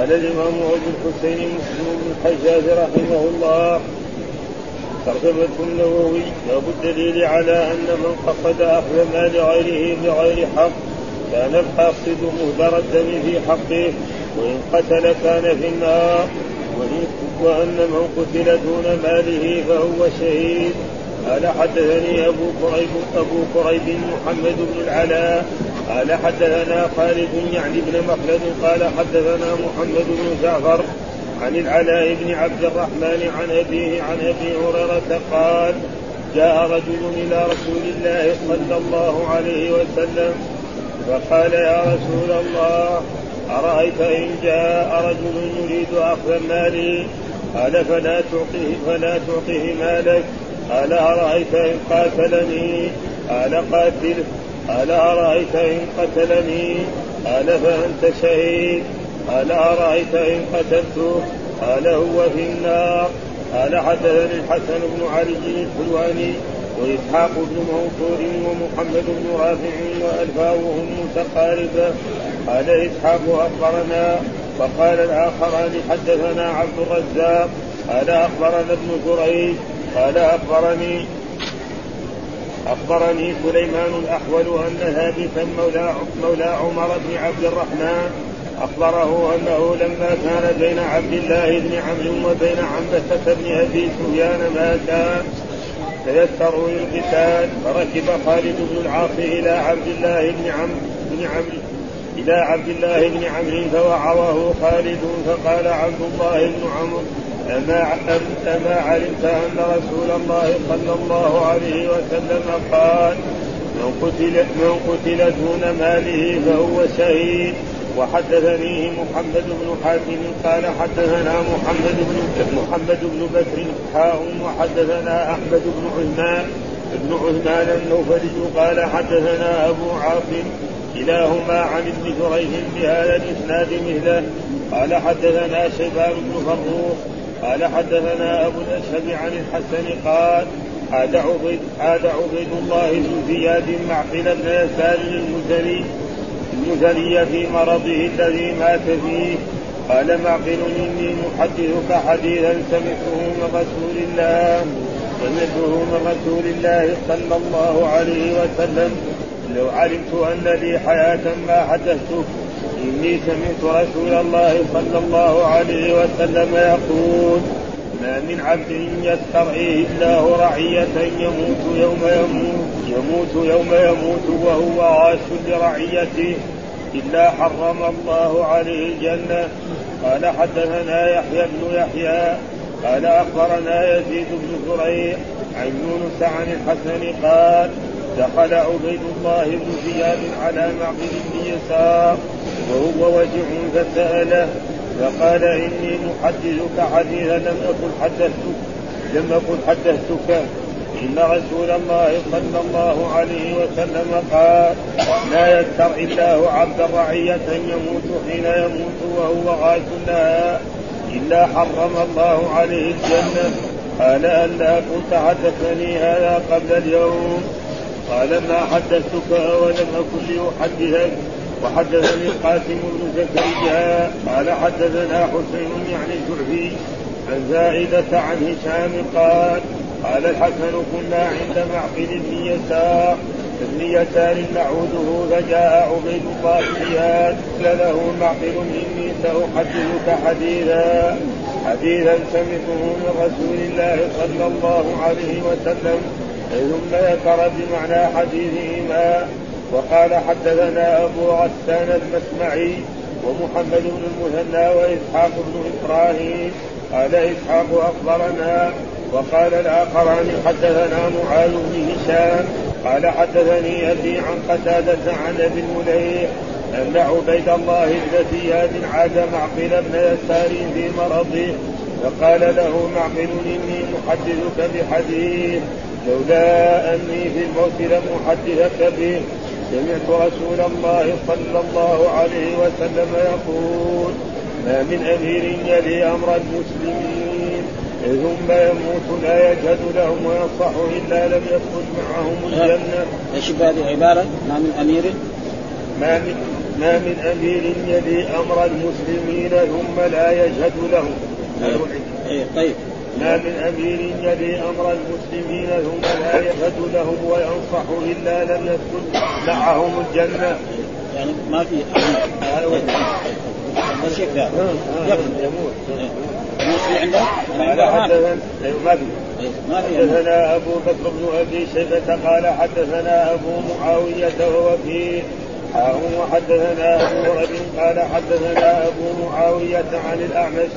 قال الإمام أبو الحسين مسلم بن الحجاج رحمه الله ترجمة النووي باب الدليل على أن من قصد أخذ مال غيره بغير حق كان القاصد مهدر الدم في حقه وإن قتل كان في النار وان من قتل دون ماله فهو شهيد. قال حدثني أبو كريب أبو كريب محمد بن العلاء قال حدثنا خالد يعني بن مخلد قال حدثنا محمد بن جعفر عن العلاء بن عبد الرحمن عن أبيه عن أبي هريرة قال جاء رجل إلى رسول الله صلى الله عليه وسلم فقال يا رسول الله أرأيت إن جاء رجل يريد أخذ مالي؟ قال فلا تعطيه فلا تعطيه مالك. قال أرأيت إن قاتلني؟ قال قاتله. قال أرأيت إن قتلني؟ قال فأنت شهيد. قال أرأيت إن قتلته قال هو في النار. قال حدثني الحسن بن علي الحلواني وإسحاق بن منصور ومحمد بن رافع وألفاظهم متقاربة قال إسحاق أخبرنا. وقال الآخران حدثنا عبد الرزاق. قال أخبرنا ابن جريج. قال أخبرني أخبرني سليمان الأحول أن ثابتا مولى مولى عمر بن عبد الرحمن أخبره أنه لما كان بين عبد الله بن عمرو وبين عنبسة بن أبي سفيان ما كان تيسروا للقتال فركب خالد بن العاص إلى عبد الله بن عمرو بن عمرو إلى عبد الله بن عمرو فوعظه خالد فقال عبد الله بن عمرو أما أما علمت أن رسول الله صلى الله عليه وسلم قال من قتل من قتل دون ماله فهو شهيد. وحدثني محمد بن حاتم قال حدثنا محمد بن محمد بن بكر حاء وحدثنا أحمد بن عثمان بن عثمان النوفلي قال حدثنا أبو عاصم كلاهما عن ابن جريج بهذا الإسناد مثله. قال حدثنا شيبان بن فروخ قال حدثنا أبو الاشهب عن الحسن قال عاد عبيد عاد عبيد الله بن زياد معقل بن يسار المزني المزني في مرضه الذي مات فيه. قال معقل إني محدثك حديثا سمعته من رسول الله سمعته من رسول الله صلى الله عليه وسلم. لو علمت أن لي حياة ما حدثتك إني سمعت رسول الله صلى الله عليه وسلم يقول ما من عبد يسترعيه الله رعية يموت يوم يموت يموت يوم يموت وهو عاش لرعيته إلا حرم الله عليه الجنة. قال حدثنا يحيى بن يحيى قال أخبرنا يزيد بن زريع عن يونس عن الحسن قال دخل عبيد الله بن زياد على معقل بن يسار وهو وجع فسأله فقال إني محدثك حديثا لم أكن حدثتك لم أكن حدثتك. إن رسول الله صلى الله عليه وسلم قال لا يذكر الله عبدا رعية يموت حين يموت وهو غاش لها إلا حرم الله عليه الجنة. قال ألا كنت حدثني هذا قبل اليوم. قال ما حدثتك ولم أكن لأحدثك وحدثني القاسم بن زكريا قال حدثنا حسين يعني الجعفي عن زائدة عن هشام قال قال الحسن كنا عند معقل بن يسار ابن يسار نعوده فجاء عبيد الله زياد قال له معقل إني سأحدثك حديثا حديثا سمعته من رسول الله صلى الله عليه وسلم ثم ذكر بمعنى حديثهما. وقال حدثنا أبو غسان المسمعي ومحمد بن المثنى وإسحاق بن إبراهيم. قال إسحاق أخبرنا وقال الآخران حدثنا معاذ بن هشام. قال حدثني أبي عن قتادة عن أبي المليح أن عبيد الله بن زياد عاد معقل بن يسار في مرضه فقال له معقل إني محدثك بحديث لولا أني في الموت لم احدثك به. سمعت رسول الله صلى الله عليه وسلم يقول ما من أمير يلي أمر المسلمين ثم يموت لا يجهد لهم وينصح إلا لم يدخل معهم الجنة. إيش هذه عباره؟ ما من أمير ما من ما من أمير يلي أمر المسلمين ثم لا يشهد له إيه طيب ما من أمير يلي أمر المسلمين ثم لا يشهد لهم وينصح إلا لم يدخل معهم الجنة. يعني ما في بس يكفي يموت عندك؟ ما في حدثنا أبو بكر بن أبي شيبة قال حدثنا أبو معاوية وهو في وحدثنا أبو ربيع قال حدثنا أبو معاوية عن الأعمش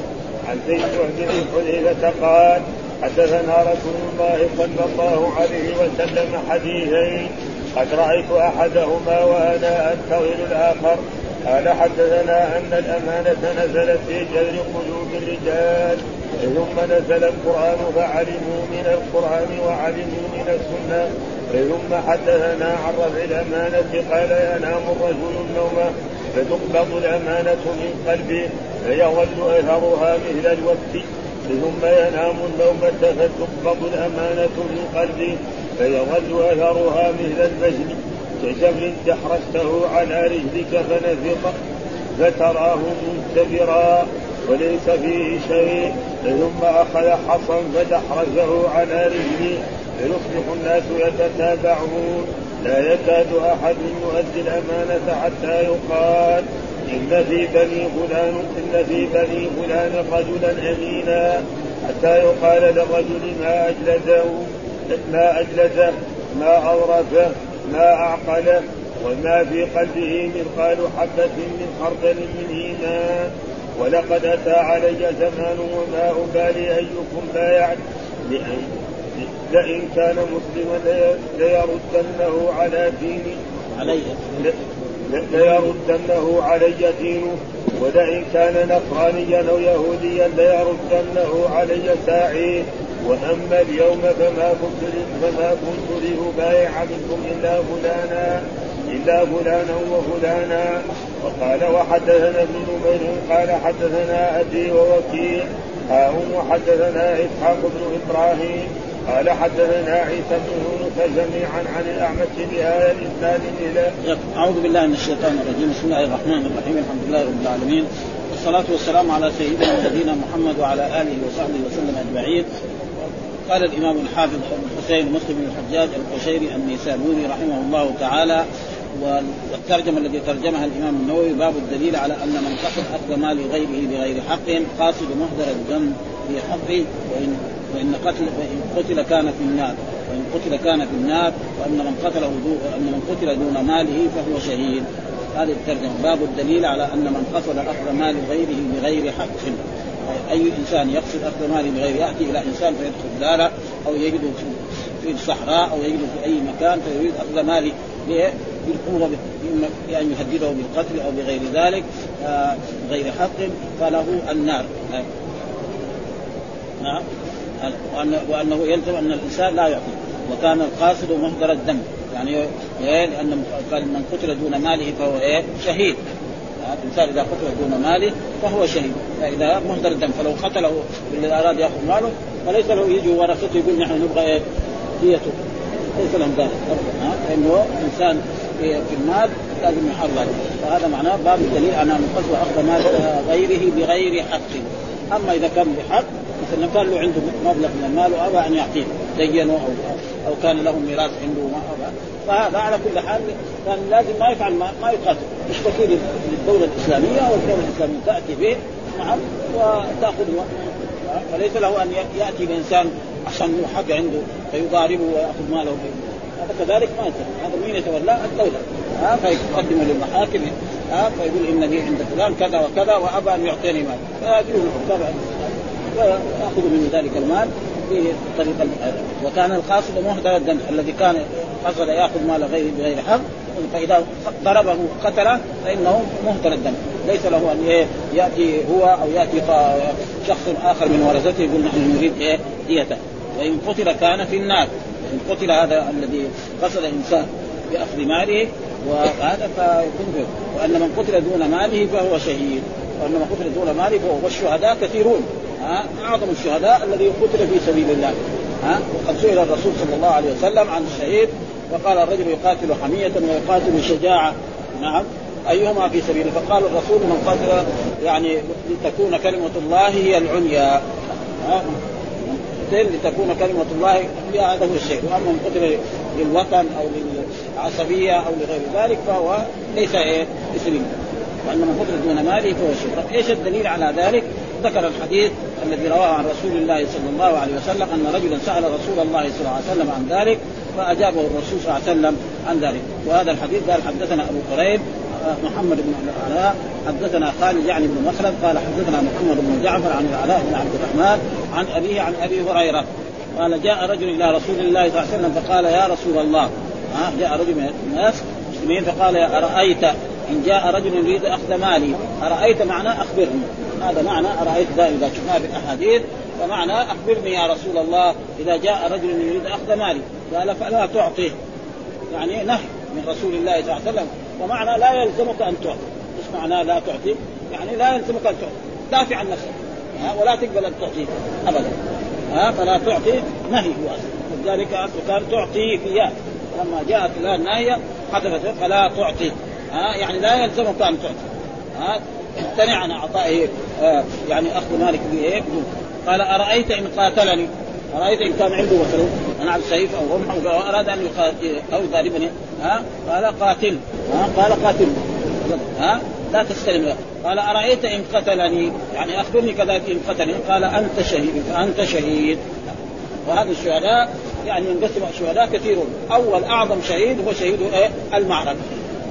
عن زيد بن حذيفه قال حدثنا رسول الله صلى الله عليه وسلم حديثين. قد رأيت أحدهما وأنا أنتظر الآخر. قال حدثنا أن الأمانة نزلت في جذر قلوب الرجال. ثم نزل القرآن فعلموا من القرآن وعلموا من السنة. ثم حدثنا عن رفع الأمانة قال ينام الرجل النوم. فتقبض الأمانة من قلبه فيظل اثرها مثل الوقت ثم ينام النومة فتقبض الأمانة من قلبه فيظل أثرها مثل البجل كجبل دحرجته على رجلك فنفق فتراه منتبرا وليس فيه شيء. ثم أخذ حصا فدحرجه على رجله فيصبح الناس يتتابعون. لا يكاد أحد يؤدي الأمانة حتى يقال إن في بني فلان إن في بني فلان رجلا أمينا. حتى يقال للرجل ما أجلده ما أجلده ما أورثه ما أعقله وما في قلبه مثقال حبة من خردل من إيمان. ولقد أتى علي زمان وما أبالي أيكم بايع لئن كان مسلما ليردنه على ديني. علي. ليردنه علي دينه. ولئن كان نصرانيا أو يهوديا ليردنه علي ساعيه وأما اليوم فما كنت فما كنت لأبايع منكم إلا فلانا. إلا فلانا وفلانا. وقال وحدثنا ابن نمير قال حدثنا أبي ووكيل هاهم وحدثنا إسحاق بن إبراهيم. قال حدثنا عيسى بن يونس جميعا عن الأعمش بهذا الإسناد إلى أعوذ بالله من الشيطان الرجيم. بسم الله الرحمن الرحيم. الحمد لله رب العالمين. والصلاة والسلام على سيدنا ونبينا محمد وعلى آله وصحبه وسلم أجمعين. قال الإمام الحافظ الحسين مسلم بن الحجاج القشيري النيسابوري رحمه الله تعالى. والترجمة الذي ترجمها الإمام النووي باب الدليل على أن من قصد أخذ مال غيره بغير حق قاصد مهدر الذنب في حقه وإن وإن قتل وإن قتل كان في النار وإن قتل كان في النار وأن من قتله أن من قتل دون ماله فهو شهيد. هذه الترجمة. باب الدليل على أن من قصد أخذ مال غيره بغير حق. أي إنسان يقصد أخذ ماله بغير يأتي إلى إنسان فيدخل دارة أو يجده في الصحراء أو يجده في أي مكان فيريد أخذ ماله بالقوة بأن يهدده بالقتل أو بغير ذلك آه غير حق فله النار. نعم. وأنه يلزم أن الإنسان لا يعطي وكان القاصد مهدر الدم. يعني إيه؟ لأن قال من قتل دون ماله فهو إيه؟ شهيد. الإنسان إذا قتل دون ماله فهو شهيد. فإذا مهدر الدم فلو قتله والذي أراد يأخذ ماله فليس له يجي ورثته يقول نحن نبغى إيه؟ ديته. ليس لهم ذلك ابدا لأنه إنسان في المال لازم يحرر. فهذا معناه باب الدليل على أن القصد أخذ مال غيره بغير حق أما إذا كان بحق مثلا كان له عنده مبلغ من المال وأبى أن يعطيه دينه أو أو كان له ميراث عنده وما أبى فهذا على كل حال كان لازم ما يفعل ما, ما يقاتل. يشتكي للدوله الإسلامية والدولة الإسلامية تأتي به نعم وتأخذ فليس له أن يأتي الانسان عشان حق عنده فيضاربه ويأخذ ماله. هذا كذلك ما يصير. هذا مين يتولاه الدولة. ها فيقدم للمحاكم. ها فيقول انني عند فلان كذا وكذا وأبى أن يعطيني مال. فيجوز طبعا وياخذ من ذلك المال في طريق وكان القاصد مهدر الدم الذي كان قصد يأخذ مال غيره بغير حق. فإذا ضربه قتله فإنه مهدر الدم ليس له أن يأتي هو أو يأتي شخص آخر من ورثته يقول نحن نريد إيه ديته. وإن قتل كان في النار. ان قتل هذا الذي قصد الإنسان بأخذ ماله وهذا فيكون وأن من قتل دون ماله فهو شهيد. وأن من قتل دون ماله فهو والشهداء كثيرون. ها؟ أعظم الشهداء الذي قتل في سبيل الله. ها؟ وقد سئل الرسول صلى الله عليه وسلم عن الشهيد وقال الرجل يقاتل حمية ويقاتل شجاعة. نعم. أيهما في سبيله فقال الرسول من قتل يعني لتكون كلمة الله هي العليا. لتكون كلمة الله هي هذا هو الشيء، وأما من قتل للوطن أو للعصبية أو لغير ذلك فهو ليس إيه مسلم. وان من قتل دون ماله فهو شيء، طيب إيش الدليل على ذلك؟ ذكر الحديث الذي رواه عن رسول الله صلى الله عليه وسلم أن رجلا سأل رسول الله صلى الله عليه وسلم عن ذلك فأجابه الرسول صلى الله عليه وسلم عن ذلك وهذا الحديث قال حدثنا أبو قريب آه، محمد بن العلاء حدثنا خالد يعني بن مخلد قال حدثنا محمد بن جعفر عن العلاء بن عبد الرحمن عن أبيه عن أبي هريرة قال جاء رجل إلى رسول الله صلى الله عليه وسلم فقال يا رسول الله ها جاء رجل من الناس المسلمين فقال أرأيت إن جاء رجل يريد أخذ مالي أرأيت معناه أخبرني. هذا معنى أرأيت دائما إذا شفناه في الأحاديث فمعنى أخبرني يا رسول الله إذا جاء رجل يريد أخذ مالي. قال فلا تعطيه. يعني نهي من رسول الله صلى الله عليه وسلم. ومعنى لا يلزمك أن تعطي. إيش معناه لا تعطي؟ يعني لا يلزمك أن تعطي. دافع عن نفسك. ولا تقبل أن تعطيه. ابدا. ها فلا تعطي نهي. هو ولذلك كان تعطي فيها. لما جاءت الآن ناهية حدثت فلا تعطي. ها يعني لا يلزمك أن تعطي. ها امتنع عن اعطائه آه يعني أخذ مالك بايه؟ قال أرأيت إن قاتلني؟ أرأيت إن كان عنده مثلا أنا سيف أو رمح واراد أن يقاتل أو يضاربني. ها قال قاتل. ها قال قاتل. ها لا تستلم. قال أرأيت إن قتلني؟ يعني أخبرني كذلك إن قتلني. قال أنت شهيد فانت شهيد. وهذا الشهداء يعني ينقسم الشهداء كثيرون أول أعظم شهيد هو شهيد إيه؟ المعركة.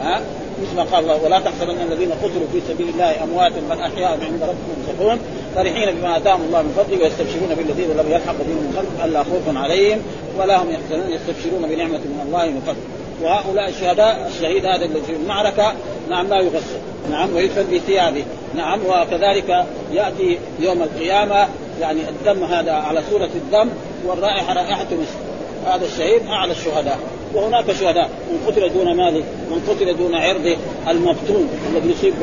ها؟ مثل ما قال الله ولا تحسبن الذين قتلوا في سبيل الله أمواتا بل أحياء عند ربهم يرزقون فرحين بما آتاهم الله من فضله ويستبشرون بالذين لم يلحق بهم من خلف ألا خوف عليهم ولا هم يحزنون يستبشرون بنعمة من الله من فضله وهؤلاء الشهداء الشهيد هذا الذي في المعركة نعم لا يغسل نعم ويدفن بثيابه نعم وكذلك يأتي يوم القيامة يعني الدم هذا على صورة الدم والرائحة رائحة مسك. هذا الشهيد أعلى الشهداء. وهناك شهداء. من قتل دون ماله من قتل دون عرضه المفتون الذي يصيب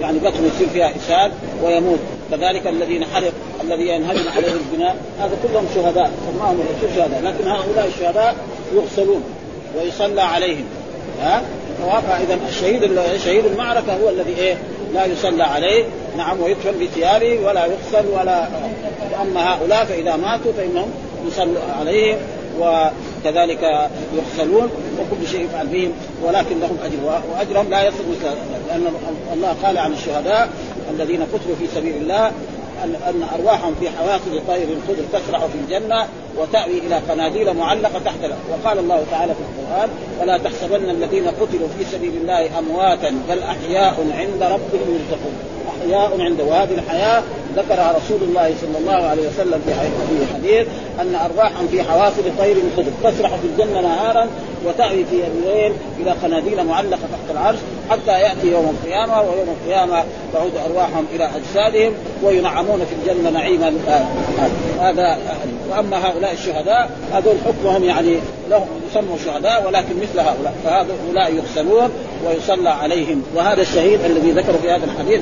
يعني بطنه يصير فيها اسهال ويموت. كذلك الذي انحرق الذي ينهدم عليه البناء. هذا كلهم شهداء. سماهم الرسول شهداء. لكن هؤلاء الشهداء يغسلون ويصلى عليهم. ها؟ فاذا الشهيد شهيد المعركة هو الذي إيه؟ لا يصلى عليه. نعم ويدفن بثيابه ولا يغسل ولا أما هؤلاء فإذا ماتوا فإنهم يصلوا عليهم وكذلك يغسلون وكل شيء يفعل بهم ولكن لهم أجر وأجرهم لا يصل لأن الله قال عن الشهداء الذين قتلوا في سبيل الله ان أرواحهم في حواصل طير الخضر تسرع في الجنة وتأوي إلى قناديل معلقة تحت وقال الله تعالى في القرآن ولا تحسبن الذين قتلوا في سبيل الله أمواتا بل أحياء عند ربهم يرزقون. أحياء عنده وهذه الحياة ذكرها رسول الله صلى الله عليه وسلم في حديث أن ارواحا في حوافر طير خضر. تسرح في الجنة نهارا وتأوي في الليل إلى قناديل معلقة تحت العرش حتى يأتي يوم القيامة ويوم القيامة تعود أرواحهم إلى أجسادهم وينعمون في الجنة نعيما. هذا وأما هؤلاء الشهداء هذول حكمهم يعني لهم يسموا شهداء ولكن مثل هؤلاء فهؤلاء يغسلون ويصلى عليهم. وهذا الشهيد الذي ذكره في هذا الحديث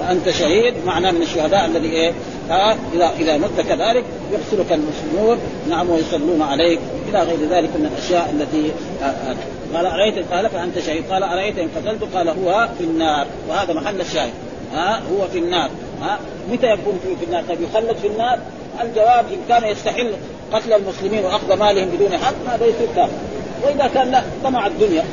فانت شهيد معناه من الشهداء الذي إيه؟ ها؟ اذا إذا مت كذلك يغسلك المسلمون نعم ويصلون عليك. إلى غير ذلك من الأشياء التي آه، آه. قال أرأيت قال فانت شهيد. قال أرأيت إن قتلت؟ قال هو في النار. وهذا محل الشاهد. ها؟ هو في النار. ها؟ متى يكون في النار؟ طيب يخلد في النار؟ الجواب إن كان يستحل قتل المسلمين وأخذ مالهم بدون حق هذا يصير كافر. وإذا كان لا طمع الدنيا.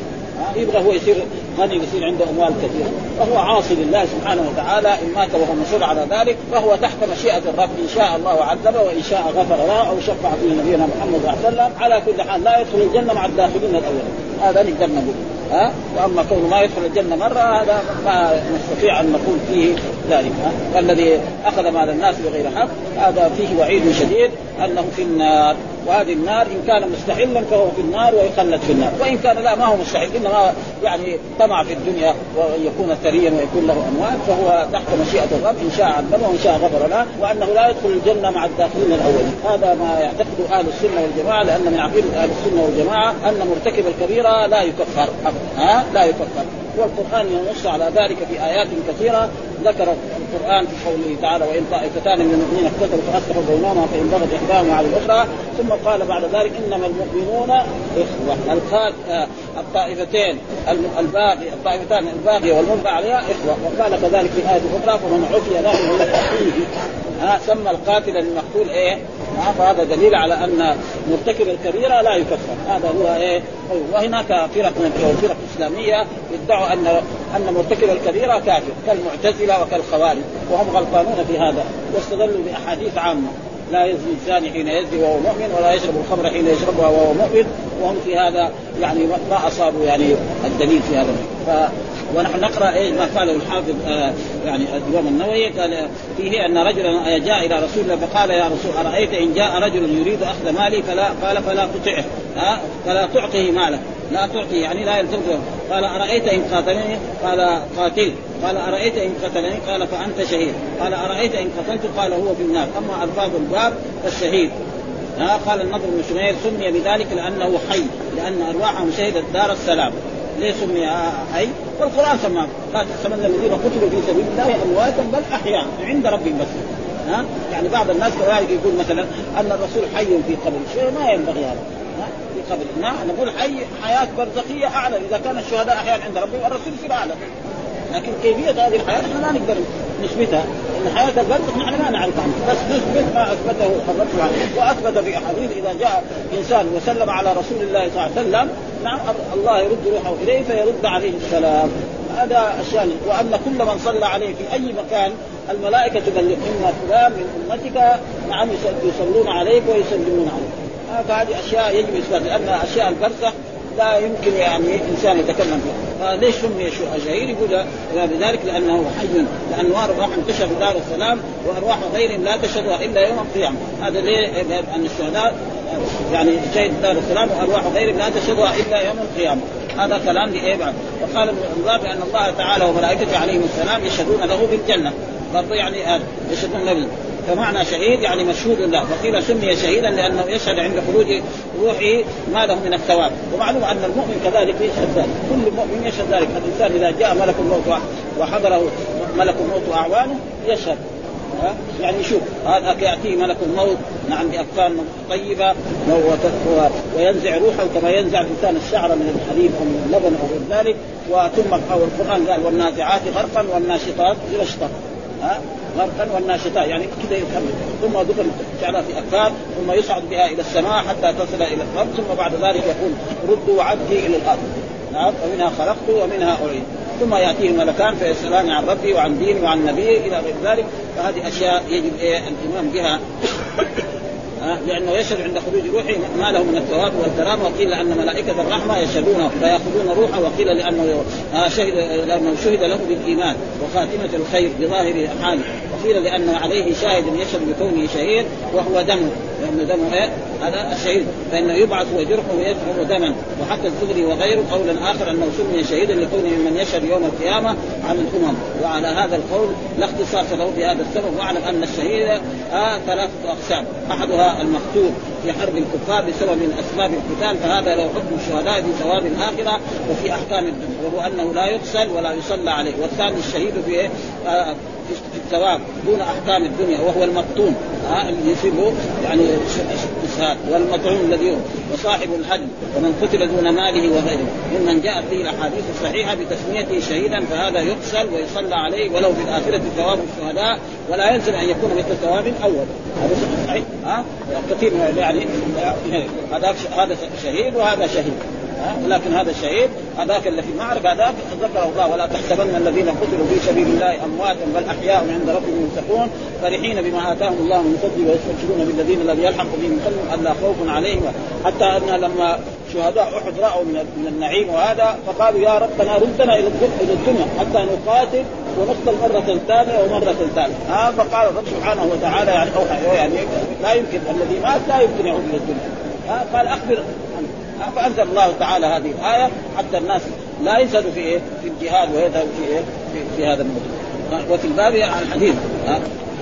يبغى هو يصير غني يصير عنده أموال كثيرة. فهو عاصي لله سبحانه وتعالى إن مات وهو مصر على ذلك فهو تحت مشيئة الرب إن شاء الله عذبه وإن شاء غفر له أو شفع فيه نبينا محمد صلى الله عليه وسلم. على كل حال لا يدخل الجنة مع الداخلين الأولين. هذا نقدر نقول ها؟ وأما كونه ما يدخل الجنة مرة هذا ما نستطيع أن نقول فيه ذلك. والذي أخذ مال الناس بغير حق هذا فيه وعيد شديد أنه في النار. وهذه النار إن كان مستحلا فهو في النار ويخلد في النار. وإن كان لا ما هو مستحل إنما يعني طمع في الدنيا وان يكون ثريا ويكون له أموال فهو تحت مشيئة الرب إن شاء عذبه وإن شاء غفر له وأنه لا يدخل الجنة مع الداخلين الأولين. هذا ما يعتقده أهل السنة والجماعة لأن من عقيدة أهل السنة والجماعة أن مرتكب الكبيرة لا يكفر ها؟ لا يكفر. والقرآن ينص على ذلك في آيات كثيرة ذكر القرآن في قوله تعالى وإن طائفتان من المؤمنين اقتتلوا فأصلحوا بينهما فإن بغت إحداهما على الأخرى ثم قال بعد ذلك إنما المؤمنون إخوة الخال آه، الطائفتين الباقي الطائفتان الباقية والمنبع عليها إخوة وقال كذلك في آية أخرى فمن عفي له من أخيه سمى القاتل المقتول إيه؟ فهذا دليل على أن مرتكب الكبيرة لا يكفر هذا هو إيه؟ وهناك فرق من الفرق الاسلاميه يدعوا أن أن مرتكب الكبيرة كافر كالمعتزلة وكالخوارج وهم غلطانون في هذا واستدلوا بأحاديث عامة. لا يزني الزاني حين يزني وهو مؤمن ولا يشرب الخمر حين يشربها وهو مؤمن وهم في هذا يعني ما أصابوا يعني الدليل في هذا. ف... ونحن نقرأ إيه ما قاله الحافظ آه يعني الإمام النووي قال فيه أن رجلا جاء إلى رسول الله فقال يا رسول أرأيت إن جاء رجل يريد أخذ مالي فلا قال فلا تطعه ها؟ فلا تعطه مالك لا تعطي يعني لا يلتزم قال أرأيت إن قاتلني؟ قال قاتل. قال أرأيت إن قتلني؟ قال فأنت شهيد. قال أرأيت إن قتلت؟ قال هو في النار. أما الفاظ الباب فالشهيد. ها قال النضر بن شمير سمي بذلك لأنه حي لأن أرواحهم شهدت دار السلام. ليه سمي حي؟ والقرآن سماه. قال تحسبن الذين قتلوا في سبيل الله أمواتا بل أحياء. عند ربهم بس. ها؟ يعني بعض الناس كذلك يقول مثلا أن الرسول حي في قبر. شيء ما ينبغي هذا. قبر نعم نقول حي حياة برزخية أعلى. إذا كان الشهداء أحياء عند ربهم الرسول يصير اعلى لكن كيفية هذه الحياة؟ نحن لا نقدر نثبتها إن حياة البرزخ نحن ما نعرف عنها بس نثبت ما أثبته الرسول وأثبت في أحاديث إذا جاء إنسان وسلم على رسول الله صلى الله عليه وسلم نعم الله يرد روحه إليه فيرد عليه السلام. هذا الشأن. وأن كل من صلى عليه في أي مكان الملائكة تبلغ إن فلان من أمتك نعم يصلون عليك ويسلمون عليك. فهذه أشياء يجب إثبات لأن أشياء البرزخ لا يمكن يعني إنسان يتكلم فيها. فليش سمي شهير يقول بذلك لأنه حي لأنه ارواح انتشر دار السلام وأرواح غيرهم لا تشهدها إلا يوم القيامة. هذا ليه؟ لأن الشهداء؟ يعني شهد دار السلام وأرواح غيرهم لا تشهدها إلا يوم القيامة. هذا كلام لإيه بعد؟ وقال الله بان الله تعالى وملائكته عليهم السلام يشهدون له بالجنة. برضه يعني هذا يشهدون له فمعنى شهيد يعني مشهود له وقيل سمي شهيدا لأنه يشهد عند خروج روحه ما له من الثواب. ومعلوم أن المؤمن كذلك يشهد ذلك. كل مؤمن يشهد ذلك. الإنسان إذا جاء ملك الموت وحضره ملك الموت وأعوانه يشهد. يعني شوف هذا يأتيه ملك الموت نعم باكفان طيبة وينزع روحه كما ينزع الإنسان الشعر من الحليب أو من اللبن أو غير ذلك. وثم أو القرآن قال والنازعات غرقا والناشطات غشطا ها؟ غرقا والناشطات يعني كذا يكمل. ثم دخل جعلها في اكفان ثم يصعد بها إلى السماء حتى تصل إلى الأرض ثم بعد ذلك يقول ردوا عبدي إلى الأرض. نعم ومنها خلقت ومنها اعيد ثم يأتيه الملكان فيسالان عن ربي وعن ديني وعن نبيه إلى غير ذلك. فهذه أشياء يجب الإيمان بها. لأنه يشهد عند خروج روحه ما له من الثواب والكرامه وقيل أن ملائكة الرحمة يشهدونه فيأخذون روحه وقيل لأنه شهد لأنه شهد له بالإيمان وخاتمة الخير بظاهر حاله وقيل لأنه عليه شاهد يشهد بكونه شهيد وهو دمه. لأنه دمه إيه؟ هذا الشهيد فإنه يبعث ويجرح ويدفع دما. وحتى الزهري وغيره قولا آخر أنه سمي شهيدا لكونه من يشهد يوم القيامة عن الأمم. وعلى هذا القول لا اختصاص له بهذا السبب. واعلم أن الشهيد آه ثلاثة أقسام. أحدها المقتول في حرب الكفار بسبب من أسباب القتال فهذا له حكم الشهداء في ثواب الآخرة وفي أحكام الدنيا وهو أنه لا يقتل ولا يصلى عليه. والثاني الشهيد في آه الثواب دون أحكام الدنيا وهو المقطون ها اللي يصيبه يعني اسهال والمطعوم الذي وصاحب الهدي ومن قتل دون ماله وغيره. ممن جاءت به الأحاديث الصحيحة بتسميته شهيدا فهذا يقتل ويصلى عليه ولو في الآخرة ثواب الشهداء ولا يلزم أن يكون مثل ثواب الأول. هذا صحيح ها؟ كثير يعني هذا هذا شهيد وهذا شهيد. ولكن هذا الشهيد هذاك اللي في المعركه هذاك ذكره الله ولا تحسبن الذين قتلوا في سبيل الله امواتا بل أحياء عند ربهم يرزقون فرحين بما آتاهم الله من فضله ويستبشرون بالذين الذي يلحق بهم قلبهم ألا خوف عليهم. حتى أن لما شهداء أحد رأوا من من النعيم وهذا فقالوا يا ربنا ردنا إلى إلى الدنيا حتى نقاتل ونقتل مرة ثانية ومرة ثالثة. هذا فقال الرب سبحانه وتعالى يعني أوحى يعني لا يمكن الذي مات لا يمكن يعود إلى الدنيا. قال أخبر فانزل الله تعالى هذه الآية حتى الناس لا يزهدوا في إيه؟ في الجهاد ويذهبوا في إيه؟ في, في هذا الموضوع. وفي الباب الحديث.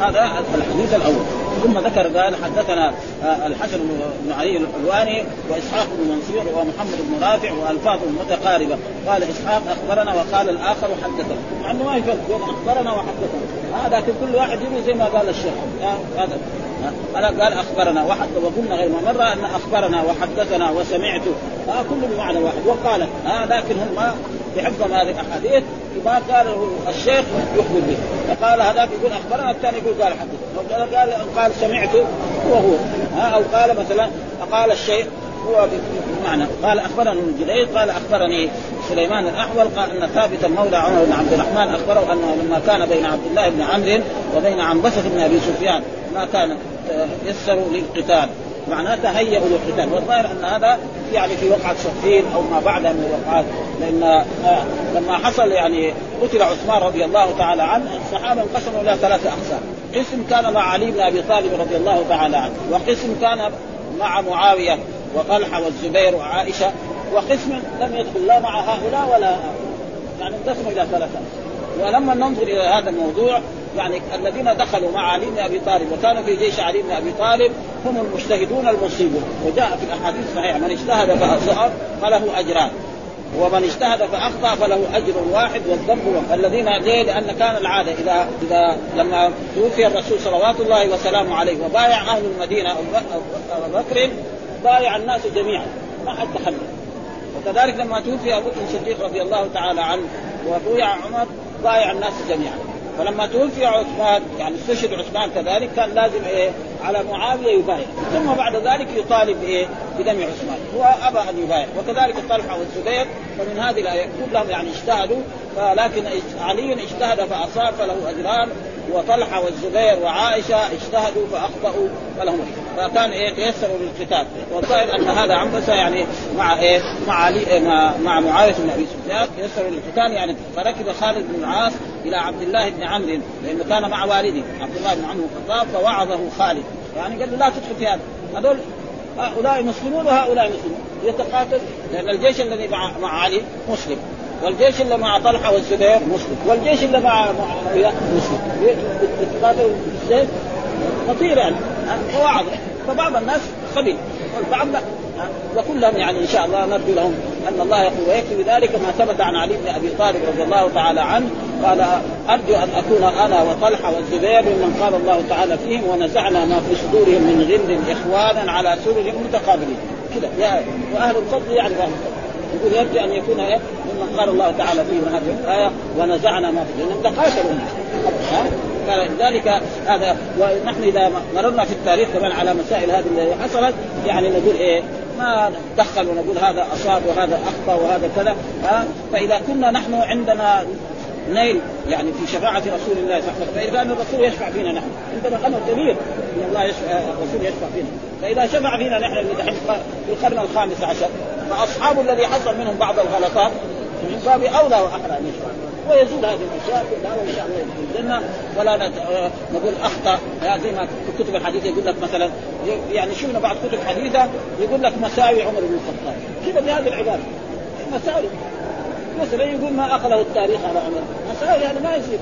هذا الحديث الأول. ثم ذكر قال حدثنا الحسن بن علي الحلواني وإسحاق بن منصور ومحمد بن رافع وألفاظ متقاربة. قال إسحاق أخبرنا وقال الآخر حدثنا. مع إنه ما يفرق أخبرنا وحدثنا. هذا كل واحد يروي زي ما قال الشيخ. هذا. أنا قال أخبرنا واحد. وقلنا غير مرة أن أخبرنا وحدثنا وسمعت. آه كله بمعنى واحد. وقال آه لكن هم ما هذه الأحاديث. ما قال الشيخ يخبر به. فقال هذاك يقول أخبرنا الثاني يقول قال حدث قال قال سمعت هو هو ها أو قال مثلا قال الشيخ هو بمعنى قال اخبرنا ابن جريج قال أخبرني سليمان الأحول قال أن ثابتا مولى عمر بن عبد الرحمن أخبره أنه لما كان بين عبد الله بن عمرو وبين عنبسة بن أبي سفيان ما كان يسروا للقتال. معناه تهيئوا للقتال. والظاهر أن هذا يعني في وقعة صفين أو ما بعدها من الوقعات لأن آه لما حصل يعني قتل عثمان رضي الله تعالى عنه الصحابة انقسموا إلى ثلاثة أقسام. قسم كان مع علي بن أبي طالب رضي الله تعالى عنه وقسم كان مع معاوية وطلحة والزبير وعائشة وقسم لم يدخل لا مع هؤلاء ولا يعني انقسموا إلى ثلاثة ولما ننظر إلى هذا الموضوع يعني الذين دخلوا مع علي بن أبي طالب وكانوا في جيش علي بن أبي طالب هم المجتهدون المصيبون وجاء في الأحاديث الصحيحه من اجتهد فاصاب فله أجران ومن اجتهد فأخطأ فله أجر واحد والذنب الذين ليه؟ لأن كان العادة إذا إذا لما توفي الرسول صلوات الله وسلامه عليه وبايع أهل المدينة أبو بكر بايع الناس جميعا. ما حد تخلف وكذلك لما توفي أبو بكر الصديق رضي الله تعالى عنه وبويع عمر بايع الناس جميعا. فلما توفي عثمان يعني استشهد عثمان كذلك كان لازم إيه؟ على معاوية يبايع ثم بعد ذلك يطالب بإيه؟ بدم عثمان. هو أبى أن يبايع وكذلك طلحة والزبير فمن هذه الآية كلهم يعني اجتهدوا. لكن علي اجتهد فأصاب فله أجران وطلحة والزبير وعائشة اجتهدوا فأخطأوا فلهم فكان إيه؟ تيسروا للقتال. والظاهر أن هذا عنبسة يعني مع إيه؟ مع علي إيه؟ مع, مع معاوية بن أبي سفيان. تيسروا للقتال يعني فركب خالد بن العاص إلى عبد الله بن عمرو لأنه كان مع والده عبد الله بن عمرو الخطاب فوعظه خالد. يعني قال له لا تدخل في هذا. هذول هؤلاء مسلمون وهؤلاء مسلمون. يتقاتل لأن الجيش الذي مع, علي مسلم. والجيش اللي مع طلحة والزبير مسلم. والجيش اللي مع مسلم. يتقاتلوا بالسيف خطير يعني. ووعظ فبعض الناس خبيث. والبعض لا. وكلهم يعني إن شاء الله نرجو لهم أن الله يقول ويكفي بذلك ما ثبت عن علي بن أبي طالب رضي الله تعالى عنه. قال أرجو أن أكون أنا وطلحة والزبير ممن قال الله تعالى فيهم ونزعنا ما في صدورهم من غل إخوانا على سرر متقابلين. كذا يا وأهل الفضل يعرف أهل الفضل. يقول يرجو أن يكون إيه؟ ممن قال الله تعالى فيهم. هذه الآية ونزعنا ما في لأنهم تقاتلوا فلذلك هذا ونحن إذا مررنا في التاريخ كمان على مسائل هذه اللي حصلت يعني نقول إيه؟ ما ندخل ونقول هذا أصاب وهذا أخطأ وهذا كذا. فإذا كنا نحن عندنا نيل يعني في شفاعة رسول الله صلى الله عليه وسلم. فإذا الرسول يشفع فينا نحن. عندنا أمر كبير أن الله يشفع الرسول يشفع فينا. فإذا شفع فينا نحن في القرن الخامس عشر فأصحاب الذي حصل منهم بعض الغلطات من باب أولى وأحرى أن يشفع. ويزول هذه الأشياء كلها وإن شاء الله يدخل الجنة. ولا نقول أخطأ. زي ما في كتب الحديث يقول لك مثلا يعني شفنا بعض كتب حديثه يقول لك مساوي عمر بن الخطاب. كذا بهذه العبارة. مساوي. مثلا يقول ما أخذه التاريخ على عمر. مساوي يعني ما يصير.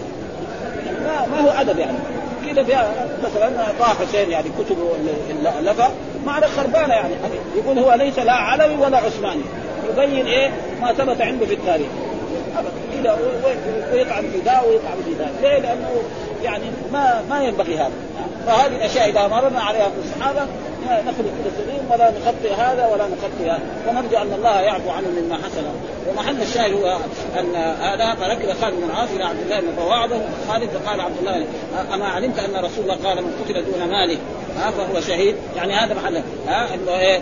ما, ما هو أدب يعني. كذا فيها مثلا طه حسين يعني كتبه اللي الفها معنى خربانة يعني. يقول هو ليس لا علوي ولا عثماني. يبين إيه؟ ما ثبت عنده في التاريخ. كذا ويطعن في ذا ويطعن في ذا. ليه؟ لأنه يعني ما ما ينبغي هذا. فهذه الأشياء إذا مررنا عليها في الصحابة نخرج كل سليم ولا نخطي هذا ولا نخطي هذا. ونرجو أن الله يعفو عنه مما حصل. ومحل الشاهد هو أن هذا فركب خالد بن العاص إلى عبد الله بن فوعظه خالد فقال عبد الله أما علمت أن رسول الله قال من قتل دون ماله؟ ها فهو شهيد. يعني هذا محل ها إنه إيه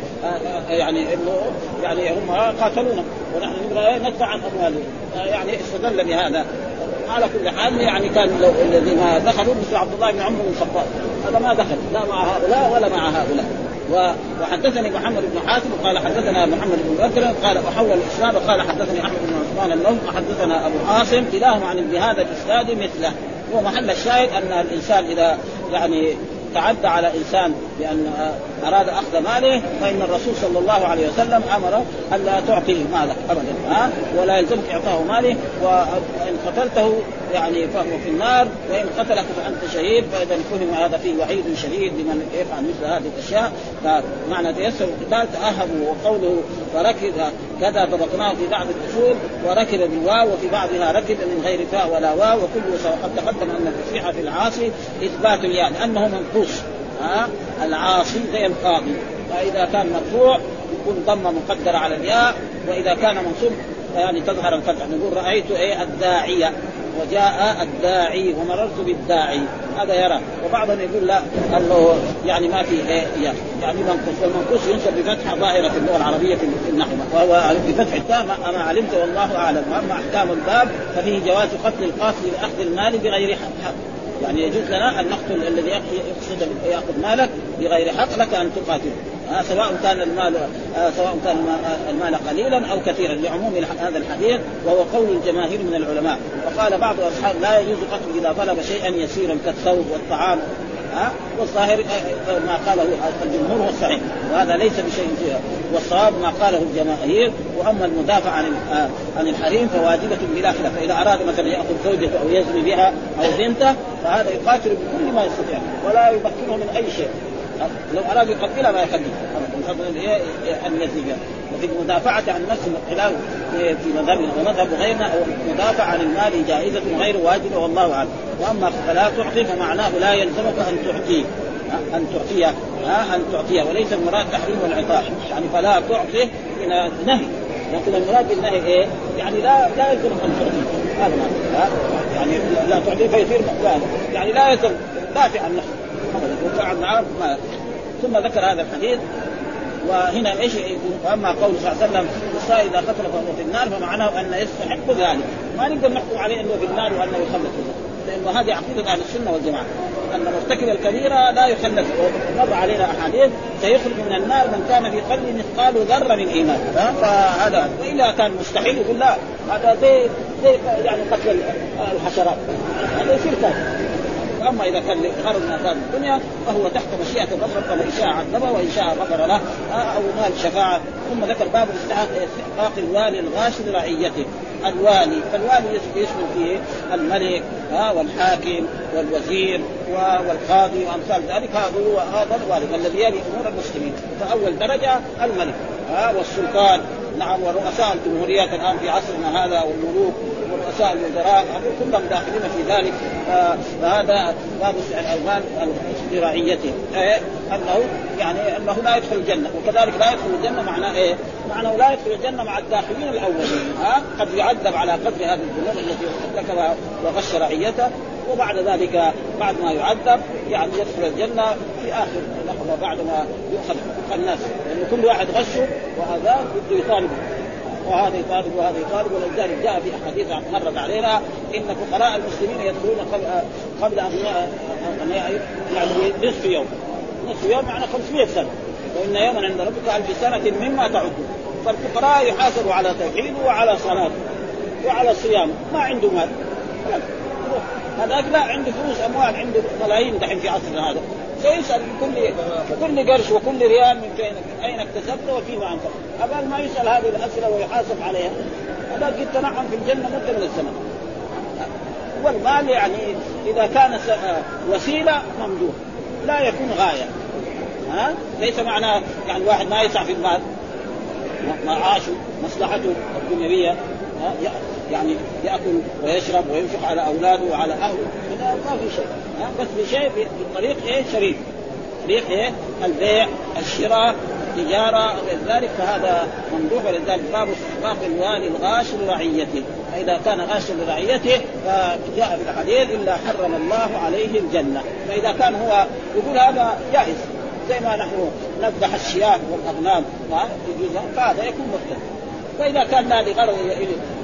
يعني إنه يعني هم قاتلونا ونحن نبغى ندفع عن أموالهم. يعني استدل بهذا. على كل حال يعني كان الذين دخلوا مثل عبد الله بن عمرو بن الخطاب. هذا ما دخل لا مع هؤلاء ولا مع هؤلاء. وحدثني محمد بن حاتم قال حدثنا محمد بن بكر قال أحول الاسلام قال حدثني أحمد بن عثمان النوم وحدثنا أبو عاصم كلاهما عن بهذا الإسناد مثله. هو محل الشاهد أن الإنسان إذا يعني تعدى على إنسان بأن أراد أخذ ماله فإن الرسول صلى الله عليه وسلم أمر الا تعطيه مالك ابدا ها؟ ولا يلزمك إعطاه ماله وإن قتلته يعني فهو في النار وإن قتلك فأنت شهيد فإذا فهم هذا فيه وعيد شديد لمن يفعل مثل هذه الأشياء. فمعنى تيسر القتال تأهبوا وقوله فركب كذا طبقناه في بعض الأصول وركب بالواو وفي بعضها ركب من غير فاء ولا واو سواء قد تقدم أن التصريح في العاصي إثبات الياء لأنه منقوص. ها العاصي زي القاضي. فإذا كان مرفوع يكون ضمه مقدره على الياء وإذا كان منصوب يعني تظهر الفتح. نقول رأيت إيه؟ الداعية. وجاء الداعي ومررت بالداعي. هذا يرى. وبعضهم يقول لا انه يعني ما في إيه؟ يعني منقوص. والمنقوص ينسب بفتحه ظاهرة في اللغة العربية في النحو. وهو بفتح التاء ما علمت والله أعلم. وأما أحكام الباب ففيه جواز قتل القاتل لأخذ المال بغير حق. يعني يجوز لنا أن نقتل الذي يقصد يأخذ مالك بغير حق لك أن تقاتله آه سواء كان المال آه سواء كان المال قليلا أو كثيرا لعموم هذا الحديث وهو قول الجماهير من العلماء. وقال بعض أصحاب لا يجوز قتل إذا طلب شيئا يسيرا كالثوب والطعام. ها والظاهر ما قاله الجمهور هو الصحيح وهذا ليس بشيء فيها. والصواب ما قاله الجماهير وأما المدافع عن آه، عن الحريم فواجبة بلا خلاف. فإذا أراد مثلا يأخذ زوجته أو يزني بها أو بنته فهذا يقاتل بكل ما يستطيع ولا يمكنه من أي شيء. لو أراد يقتلها ما يخليه أن يزني بها. وفي المدافعة عن نفس الخلاف في مذهبنا ومذهب غيرنا أو المدافعة عن المال جائزة غير واجبة والله أعلم. وأما فلا تعطي فمعناه لا يلزمك أن تعطيه أن تعطيه أن تعطيه وليس المراد تحريم والعطاء. يعني فلا تعطيه إلى نهي لكن المراد بالنهي إيه؟ يعني لا لا يلزم أن تعطيه هذا ما يعني لا تعطيه فيصير يعني لا يلزم دافع عن نفسه معه ما ثم ذكر هذا الحديث. وهنا إيش وأما قول صلى الله عليه وسلم الصائل إذا قتل فهو في النار فمعناه أنه يستحق ذلك. ما نقدر نحكم عليه إنه في النار وأنه يخلد لأنه هذه عقيدة أهل السنة والجماعة. أن مرتكب الكبيرة لا يخلد مر علينا أحاديث سيخرج من النار من كان في قلبه مثقال ذرة من إيمان. فهذا واذا كان مستحيل يقول لا. هذا زي زي يعني قتل الحشرات. هذا يصير واما إذا كان لغرض من اغراض الدنيا فهو تحت مشيئة الرب ان شاء عذبه وان شاء غفر له أو نال شفاعة. ثم ذكر باب استحقاق الوالي الغاش لرعيته. الوالي فالوالي يشمل فيه الملك ها والحاكم والوزير والقاضي وأمثال ذلك. هذا هو هذا الوالي الذي يلي أمور المسلمين. فأول درجة الملك ها والسلطان. نعم ورؤساء الجمهوريات الآن في عصرنا هذا والملوك. ورؤساء الوزراء كلهم داخلين في ذلك. فهذا باب المال لرعيته إيه؟ أنه يعني أنه لا يدخل الجنة. وكذلك لا يدخل الجنة معناه إيه؟ معناه لا يدخل الجنة مع الداخلين الأولين. ها؟ قد يعذب على قدر هذه الذنوب التي ارتكبها وغش رعيته وبعد ذلك بعد ما يعذب يعني يدخل الجنة في آخر لحظه بعد ما يؤخذ الناس. لأن كل واحد غشه وهذا بده يطالبه. وهذا يطالب وهذا يطالب ولذلك جاء في أحاديث مرت علينا إن فقراء المسلمين يدخلون قبل قبل أن يعني نصف يوم. نصف يوم معنى 500 سنة. وإن يوما عند ربك ألف سنة مما تعدون فالفقراء يحاسبوا على توحيده وعلى صلاته وعلى صيامه ما عنده مال. هذاك لا عنده فلوس أموال عنده ملايين دحين في عصرنا هذا. سيسال كل كل قرش وكل ريال من فين من أين اكتسبته وفيما انفق قبل ما يسأل هذه الأسئلة ويحاسب عليها هذا يتنعم في الجنة مدة من الزمن. والمال يعني إذا كان وسيلة ممدوح لا يكون غاية. ها؟ ليس معنى يعني واحد ما يسعى في المال. معاشه مصلحته الدنيوية. يعني يأكل ويشرب وينفق على أولاده وعلى أهله. ما في شيء. بس بشيء بطريق إيه؟ شريف. طريق إيه؟ البيع الشراء التجاره غير ذلك. فهذا ممدوح. ولذلك باب استحقاق الوالي الغاش لرعيته. فإذا كان غاشا لرعيته فجاء في الحديث إلا حرم الله عليه الجنة. فإذا كان هو يقول هذا جائز. زي ما نحن نذبح الشياه والأغنام. فهذا يكون مختلف فاذا كان لا لغرض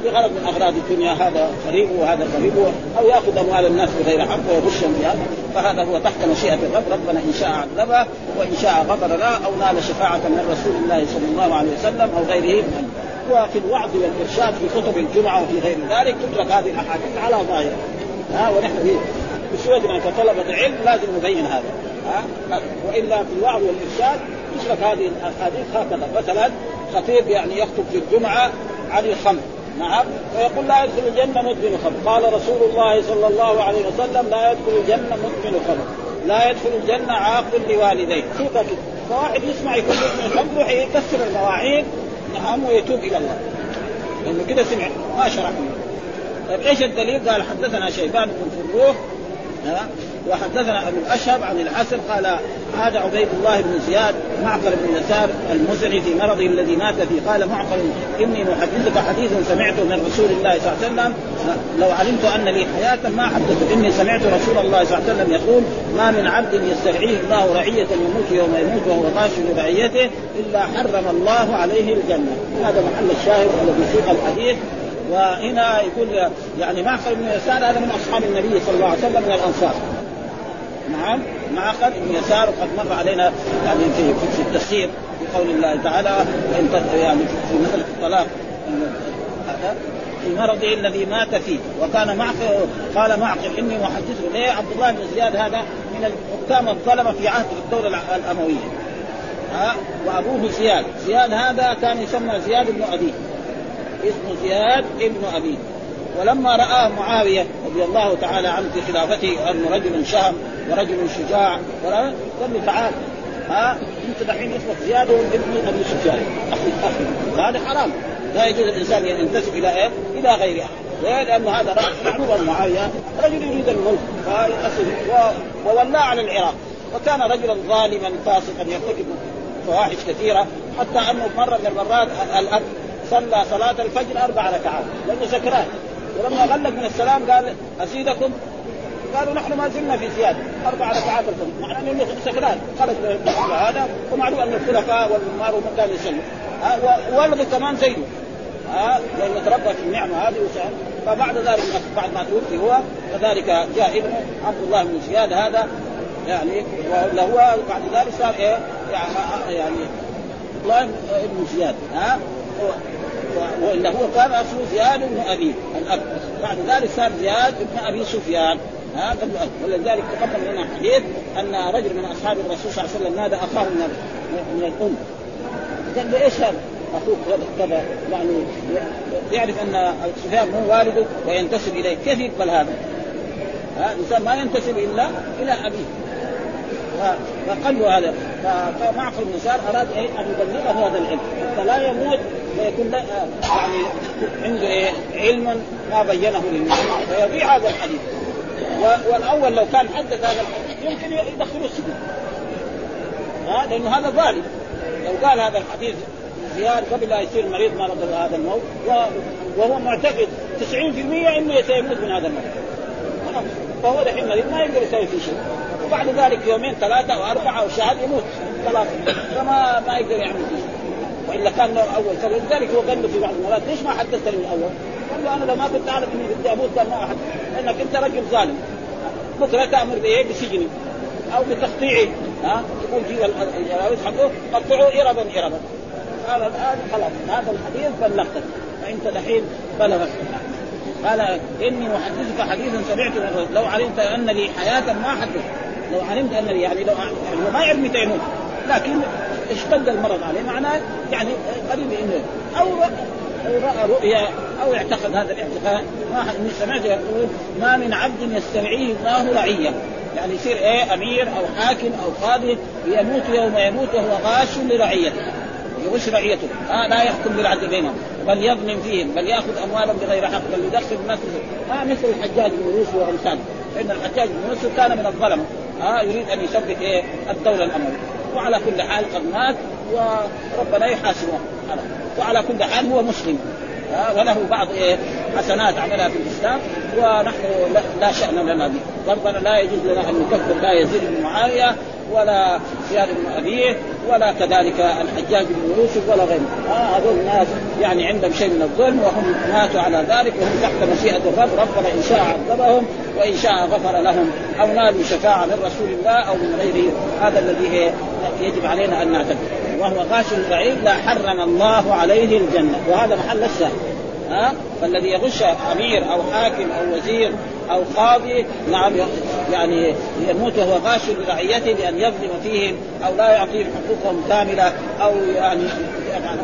لغرض من أغراض الدنيا هذا قريبه وهذا قريبه أو يأخذ أموال الناس بغير حق ويغشهم بها فهذا هو تحت مشيئه الرب. ربنا إن شاء عذبه وإن شاء غفر له أو نال شفاعة من رسول الله صلى الله عليه وسلم أو غيره. وفي الوعظ والإرشاد في كتب الجمعة وفي غير ذلك تترك هذه الأحاديث على ظاهرها ها ونحن في بسويدنا كطلبة علم لازم نبين هذا. ها وإلا في الوعظ والإرشاد يشرك هذه الأحاديث هكذا. مثلا خطيب يعني يخطب في الجمعة عن الخمر. نعم. ويقول لا يدخل الجنة مدمن خمر. قال رسول الله صلى الله عليه وسلم لا يدخل الجنة مدمن خمر. لا يدخل الجنة عاق لوالديه. ثقة فواحد يسمع يقول مدمن خمر يروح يكسر المواعيد نعم ويتوب إلى الله. لأنه كده سمع. ما شرع طيب إيش الدليل؟ قال حدثنا شيبان بن فروخ ها وحدثنا أبو الأشهب عن الحسن قال عاد عبيد الله بن زياد معقل بن يسار المزني في مرضه الذي مات فيه. قال معقل إني محدثك حديثا سمعته من رسول الله صلى الله عليه وسلم. لو علمت أن لي حياة ما حدثت إني سمعت رسول الله صلى الله عليه وسلم يقول ما من عبد يسترعيه الله رعية يموت يوم يموت وهو غاش لرعيته إلا حرم الله عليه الجنة. هذا محل الشاهد الذي في الحديث. وهنا يقول يعني معقل بن يسار هذا من أصحاب النبي صلى الله عليه وسلم من الأنصار. نعم معقل بن يسار وقد مر علينا يعني في في التفسير في قول الله تعالى يعني في مثل الطلاق. في مرضه الذي مات فيه. وكان معقل قال معقل إني محدثه. ليه عبد الله بن زياد هذا من الحكام الظلمة في عهد الدولة الأموية؟ ها؟ وأبوه زياد. زياد هذا كان يسمى زياد بن ابي اسمه زياد ابن ابي ولما راى معاوية رضي الله تعالى عنه في خلافته انه رجل شهم ورجل شجاع قال له تعال. ها؟ أنت دحين اسمك زياد ابن أبي سفيان أخي أخي هذا حرام. لا يجوز الإنسان أن ينتسب إلى إيه؟ إلى غير أحد. لأنه هذا رأس معروف معاوية. رجل يريد الملك. وولاه على العراق. وكان رجلا ظالما فاسقا يرتكب فواحش كثيرة حتى أنه مره من المرات الاب صلى صلاة الفجر أربع ركعات. لأنه سكران. ولما غلق من السلام قال أزيدكم؟ قالوا نحن ما زلنا في زيادة أربع ركعات الفجر مع أنه سكران خرج هذا ومعلوم أن الخلفاء والأمار هم كانوا يصلوا ولده كمان زيه ها لأنه تربى في النعمة هذه وسأل. فبعد ذلك بعد ما توفي هو كذلك جاء ابنه عبد الله بن زياد هذا يعني وهو بعد ذلك صار إيه؟ يعني الله بن زياد. ها والا هو كان اصله زياد بن أبي الأب. بعد ذلك صار زياد بن أبي سفيان. هذا ابن ولذلك تقدم لنا حديث أن رجل من أصحاب الرسول صلى الله عليه وسلم نادى أخاه من من الأم. قال له إيش هذا؟ أخوك كذا يعني يعرف أن سفيان هو والده وينتسب إليه. كيف يقبل هذا؟ ها الإنسان ما ينتسب إلا إلى أبيه. فقال له هذا. فمعقل بن أراد أن يبلغه هذا العلم. فلا يموت ويكون يعني عنده إيه؟ علم ما بينه للناس. فيضيع هذا الحديث. والأول لو كان حدث هذا الحديث يمكن يدخله السجن. ها؟ لأنه هذا ظالم. لو قال هذا الحديث زياد قبل لا يصير مريض مرض هذا الموت وهو معتقد 90% إنه سيموت من هذا الموت. فهو دحين مريض ما يقدر يسوي فيه شيء. وبعد ذلك يومين ثلاثة أو اربعه أو شهر يموت. خلاص. فما ما يقدر يعمل فيه وإلا كان له أول. فلذلك هو قال له في بعض المرات ليش ما حدثتني من الأول؟ قال له أنا لو ما كنت أعرف إني بدي أموت كان ما احد لأنك أنت رجل ظالم. بكره تأمر بإيه؟ بسجني أو بتقطيعي. ها؟ يقول جيب الجراويز حقه قطعوه اربا اربا. قال الآن خلاص هذا الحديث بلغتك فإنت دحين بلغك قال إني محدثك حديثا سمعته لو علمت أن لي حياة ما حدث لو علمت أن لي يعني لو يعني ما يعرف متى يموت لكن اشتد المرض عليه معناه يعني قريب انه أو رأى رؤيا أو اعتقد هذا الاعتقاد. ما سمعت يقول ما من عبد يسترعيه الله رعيه يعني يصير إيه أمير أو حاكم أو قاضي يموت يوم يموت وهو غاش لرعيته. يغش رعيته؟ آه لا يحكم بالعدل بينهم بل يظلم فيهم بل يأخذ أموالهم بغير حق بل يدخل ما آه مثل الحجاج بن يوسف وأمثاله. فإن الحجاج بن يوسف كان من الظلمه آه يريد أن يثبت إيه الدولة الأموية. وعلى كل حال قد مات وربنا يحاسبه. وعلى كل حال هو مسلم. وله بعض إيه حسنات عملها في الإسلام ونحن لا شأن لنا به. ربنا لا يجوز لنا أن نكفر لا يزيد بن معاوية ولا زياد بن أبيه. ولا كذلك الحجاج بن يوسف ولا غيره. آه هذول الناس يعني عندهم شيء من الظلم وهم ماتوا على ذلك وهم تحت مشيئة الرب. ربنا إن شاء عذبهم وإن شاء غفر لهم أو نالوا شفاعة من رسول الله أو من غيره. هذا الذي يجب علينا أن نعتقد وهو غاش بعيد لا حرم الله عليه الجنة. وهذا محل الشاهد. ها؟ فالذي يغش أمير أو حاكم أو وزير أو قاضي نعم يعني يموت وهو غاش لرعيته بان يظلم فيهم أو لا يعطيهم حقوقهم كاملة أو يعني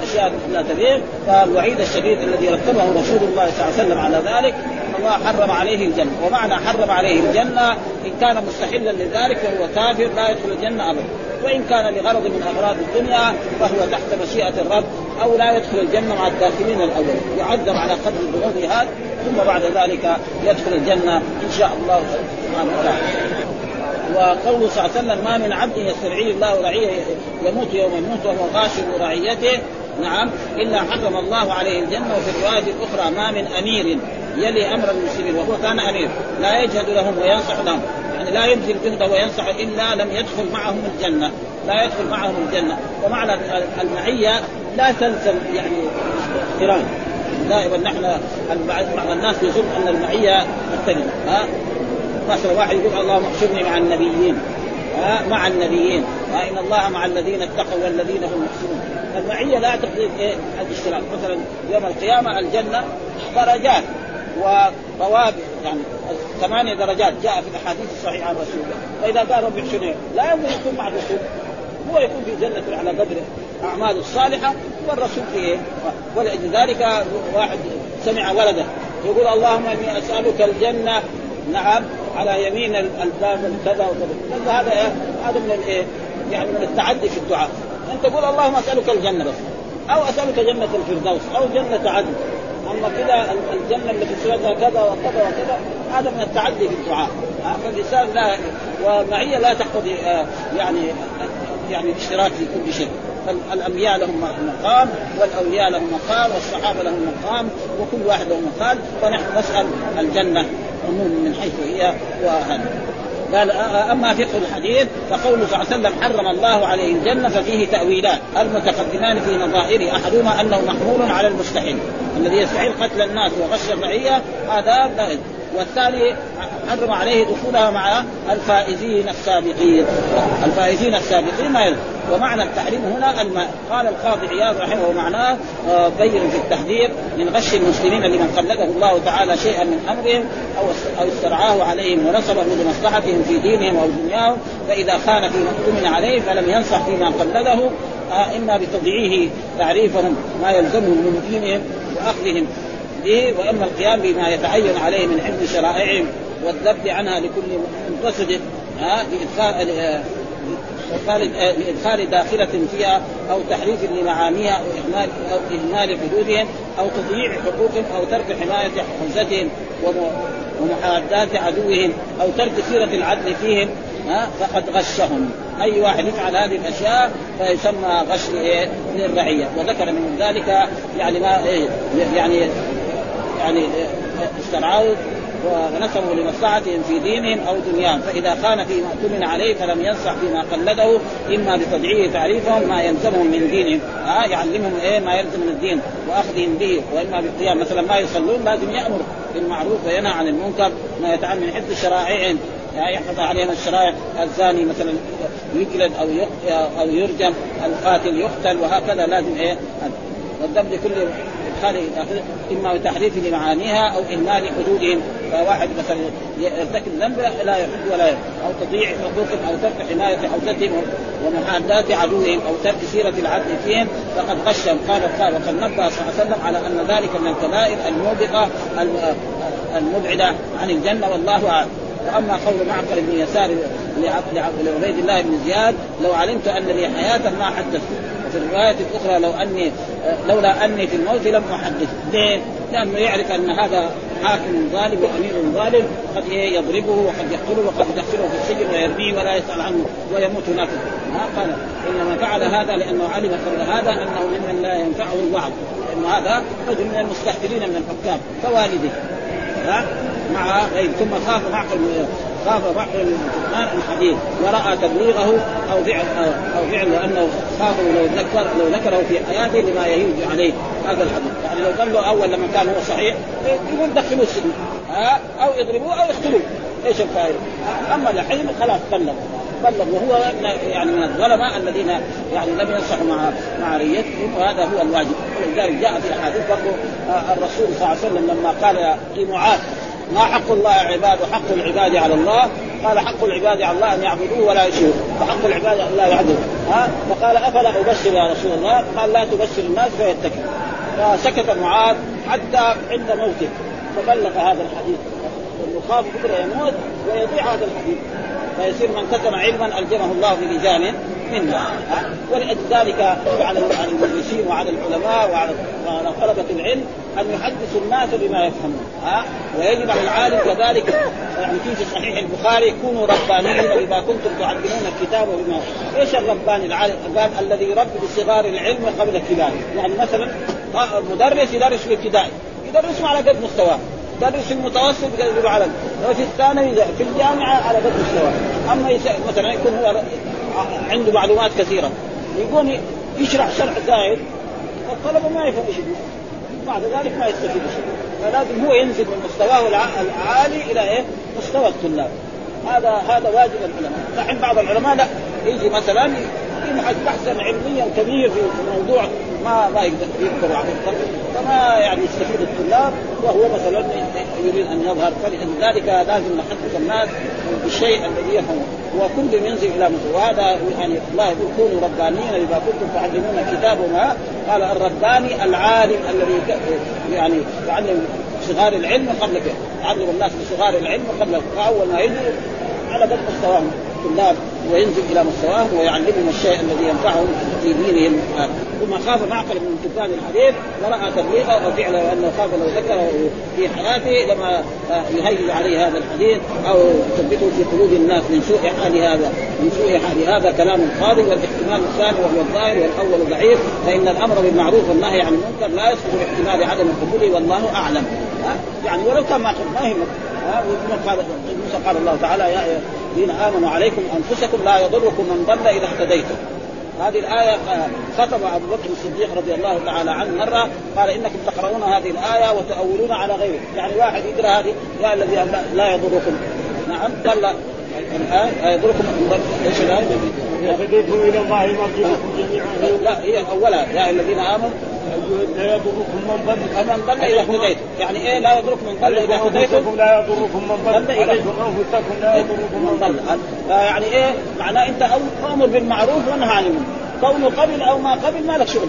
أشياء لا تليق فالوعيد الشديد الذي رتبه رسول الله صلى الله عليه وسلم على ذلك الله حرم عليه الجنة. ومعنى حرم عليه الجنة إن كان مستحلا لذلك فهو كافر لا يدخل الجنة ابدا. وإن كان لغرض من أغراض الدنيا فهو تحت مشيئة الرب أو لا يدخل الجنة مع الداخلين الأول يعذب على قدر ذنوبه هذا ثم بعد ذلك يدخل الجنة إن شاء الله سبحانه وتعالى. وقوله صلى الله عليه وسلم ما من عبد يسترعيه الله رعية يموت يوم يموت وهو غاش رعيته. نعم إلا حرم الله عليه الجنة. وفي الرواية الأخرى ما من أمير يلي أمر المسلمين. وهو كان أمير لا يجهد لهم وينصح لهم. يعني لا يبذل جهده وينصح إلا لم يدخل معهم الجنة. لا يدخل معهم الجنة. ومعنى المعية لا تلزم يعني اقتران دائما نحن بعض الناس يظن أن المعية تختلف ها؟ مثلا واحد يقول اللهم احشرني مع النبيين. ها؟ مع النبيين. ها؟ إن الله مع الذين اتقوا والذين هم محسنون. المعية لا تقتضي إيه؟ الاشتراك مثلا يوم القيامة الجنة درجات وطوابع يعني ثمانية درجات جاء في الأحاديث الصحيحة عن رسول الله. فإذا قال رب احشرني لا يمكن يكون مع الرسول هو يكون في جنة على قدر أعماله الصالحة والرسول في إيه؟ ولذلك واحد سمع ولده يقول اللهم إني أسألك الجنة. نعم على يمين الباب كذا وكذا. هذا إيه؟ هذا من الإيه؟ يعني من التعدي في الدعاء. أنت تقول اللهم أسألك الجنة بس. أو أسألك جنة الفردوس أو جنة عدن. اما كذا الجنة التي سويتها كذا وكذا وكذا هذا من التعدي في الدعاء. فالإنسان لا ومعيه لا تقتضي آه، يعني يعني الاشتراك في كل شيء. فالانبياء لهم مقام والأولياء لهم مقام والصحابة لهم مقام وكل واحد له مقام. فنحن نسأل الجنة عموم من حيث هي وهذا قال أما فقه الحديث فقوله صلى الله عليه وسلم حرم الله عليه الجنة ففيه تأويلان. المتقدمان في نظائره أحدهما أنه محمول على المستحيل. الذي يستحيل قتل الناس وغش الرعية هذا والثاني حرم عليه دخولها مع الفائزين السابقين. الفائزين السابقين ما يلزم. ومعنى التحريم هنا الماء قال القاضي عياض رحمه معناه آه، بين في التحذير من غش المسلمين لمن قلده الله تعالى شيئا من أمرهم أو أو استرعاه عليهم ونصبه لمصلحتهم في دينهم أو دنياهم. فإذا خان فيما اؤتمن عليه فلم ينصح فيما قلده. آه، إما بتضييعه تعريفهم ما يلزمهم من دينهم وأخذهم به وإما القيام بما يتعين عليه من حفظ شرائعهم. والذب عنها لكل منتصد ها لإدخال لإدخال داخلة فيها أو تحريف لمعانيها أو إهمال أو إهمال حدودهم أو تضييع حقوقهم أو ترك حماية حوزتهم ومحادات عدوهم أو ترك سيرة العدل فيهم ها فقد غشهم. أي واحد يفعل هذه الأشياء فيسمى غش للرعية. وذكر من ذلك يعني ما إيه يعني يعني استرعوا ونسبوا لمصلحتهم في دينهم أو دنياهم. فإذا خان فيما اؤتمن عليه فلم ينصح فيما قلده إما بتضعيف تعريفهم ما يلزمهم من دينهم. آه يعلمهم إيه؟ ما يلزم من الدين وأخذهم به. وإما بالقيام. مثلا ما يصلون لازم يأمر بالمعروف وينهى عن المنكر ما يتعلم من حفظ شرائعهم. يعني يحفظ عليهم الشرائع. الزاني مثلا يجلد أو أو يرجم. القاتل يقتل. وهكذا لازم إيه؟ والذنب كل ادخال إما بتحريف لمعانيها أو إهمال حدودهم. فواحد مثلا يرتكب ذنب لا يحد ولا يحد أو تضييع حقوقهم أو ترك حماية حوزتهم ومحادات عدوهم أو ترك سيرة العدل فيهم. فقد غشهم قال قال وقد نبه صلى الله عليه وسلم على أن ذلك من الكبائر الموبقة المبعدة عن الجنة. والله أعلم. وأما قول معقل بن يسار لعبيد الله بن زياد لو علمت أن لي حياه ما حدثت. وفي الرواية الأخرى لو أني لولا أني في الموت لم أحدث. ليه؟ لأنه يعرف أن هذا حاكم ظالم وأمير ظالم قد يضربه وقد يقتله وقد يدخله في السجن ويرميه ولا يسأل عنه ويموت هناك ما قال. إنما فعل هذا لأنه علم قبل هذا أنه ممن لا ينفعه الوعظ. لأن هذا رجل من المستحقرين من الحكام كوالده. ها؟ مع غير ثم خاف معقل. خاف معقل من الحديث ورأى تبليغه أو فعل أو فعل لأنه خاف لو ذكر لو ذكره في حياته لما يهيج عليه. هذا الحديث. يعني لو قال له أول لما كان هو صحيح يقول دخلوه السجن. أو يضربوه أو يقتلوه. إيش الفائدة؟ أما الحين خلاص بلغ. بلغ. وهو يعني من الظلماء الذين يعني لم ينصحوا مع مع ريتهم وهذا هو الواجب. ولذلك جاء في احاديث برضه الرسول صلى الله عليه وسلم لما قال لمعاذ ما حق الله عباد وحق العباد على الله. قال حق العباد على الله أن يعبدوه ولا يشركوا. وحق العباد ان لا يعبدوا ها؟ فقال أفلا أبشر يا رسول الله؟ قال لا تبشر الناس فيتكل فسكت معاذ حتى عند موته. فبلغ هذا الحديث. يخاف بكرة يموت ويضيع هذا الحديث. فيصير من كتم علما الجمه الله في لجان منا. ولذلك على على المدرسين وعلى العلماء وعلى طلبة العلم أن يحدثوا الناس بما يفهمون. ها؟ ويجب على العالم كذلك يعني في صحيح البخاري كونوا ربانيين بما كنتم تعلمون الكتاب وبما إيش الرباني العالم؟ قال الذي يربي بصغار العلم قبل الكبار يعني مثلا مدرس يدرس في الابتدائي يدرسهم على قد مستواه. يدرس في المتوسط يقدر على وفي الثانوي في الجامعة على قد مستواه. أما مثلا يكون هو عنده معلومات كثيرة. يقول يشرح شرح زايد الطلبة ما يفهم إيش بعد ذلك ما يستفيد شيء فلازم هو ينزل من مستواه العالي إلى إيه؟ مستوى الطلاب. هذا هذا واجب العلماء، دحين بعض العلماء لا يجي مثلا يبحث بحثا علميا كبير في موضوع ما ما يقدر يقدر على فما يعني يستفيد الطلاب وهو مثلا يريد أن يظهر. فلذلك لازم نحدث الناس بالشيء الذي يفهمه وكل ينزل إلى مثل وهذا يعني الله يقول كونوا ربانيين بما كنتم تعلمون الكتاب وما قال الرباني العالم الذي يعني يعلم صغار العلم قبل يعلم الناس بصغار العلم قبل فأول ما يجي على قد مستواهم. الطلاب وينزل إلى مستواهم ويعلمهم الشيء الذي ينفعهم في دينهم. ثم خاف معقل من كتاب الحديث وراى تبليغه وفعله انه خاف لو ذكره في حياته لما يهيج عليه هذا الحديث أو يثبته في قلوب الناس من سوء حال هذا من سوء حال هذا كلام فاضي والاحتمال الثاني وهو الظاهر والأول ضعيف فإن الأمر بالمعروف والنهي عن المنكر لا يسقط باحتمال عدم قبوله والله أعلم. يعني ولو كان ما ما يهمك موسى قال الله تعالى يا الذين آمنوا عليكم أنفسكم لا يضركم من ضل إذا اهتديتم. هذه الآية خطب أبو بكر الصديق رضي الله تعالى عنه مرة قال إنكم تقرؤون هذه الآية وتأولون على غيره. يعني واحد يقرأ هذه يا الذي لا يضركم. نعم قال الآية يضركم إيش الآية؟ إلى الله مرجعكم جميعا. لا هي أولها. يا الذين آمنوا لا يضركم من ضل من ضل اذا اهتديتم، يعني إيه لا يضركم من ضل اذا اهتديتم؟ لا يضركم من ضل. عليكم أنفسكم لا يضركم من ضل. يعني إيه؟ معناه أنت أمر بالمعروف وانهى عن المنكر، كونه قبل أو ما قبل ما لك شغل.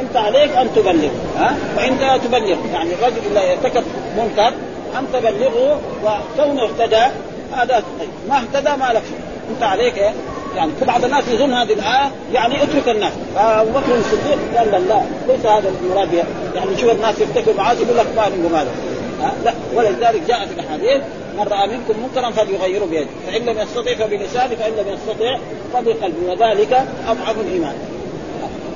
أنت عليك أن تبلغ ها؟ فانت تبلغ يعني الرجل اذا ارتكب منكر أن تبلغه وكونه اهتدى هذا طيب ما اهتدى ما لك شغل. أنت عليك إيه؟ يعني بعض الناس يظن هذه الآية يعني اترك الناس فأبو بكر الصديق قال لا لا ليس هذا المراد يعني شوف الناس يرتكبوا معاصي يقول لك ما منهم هذا لا ولذلك جاء في الأحاديث من رأى منكم منكرا فليغيره بيده. فإن لم يستطع فبلسانه فإن لم يستطع فبقلبه. وذلك أضعف الإيمان.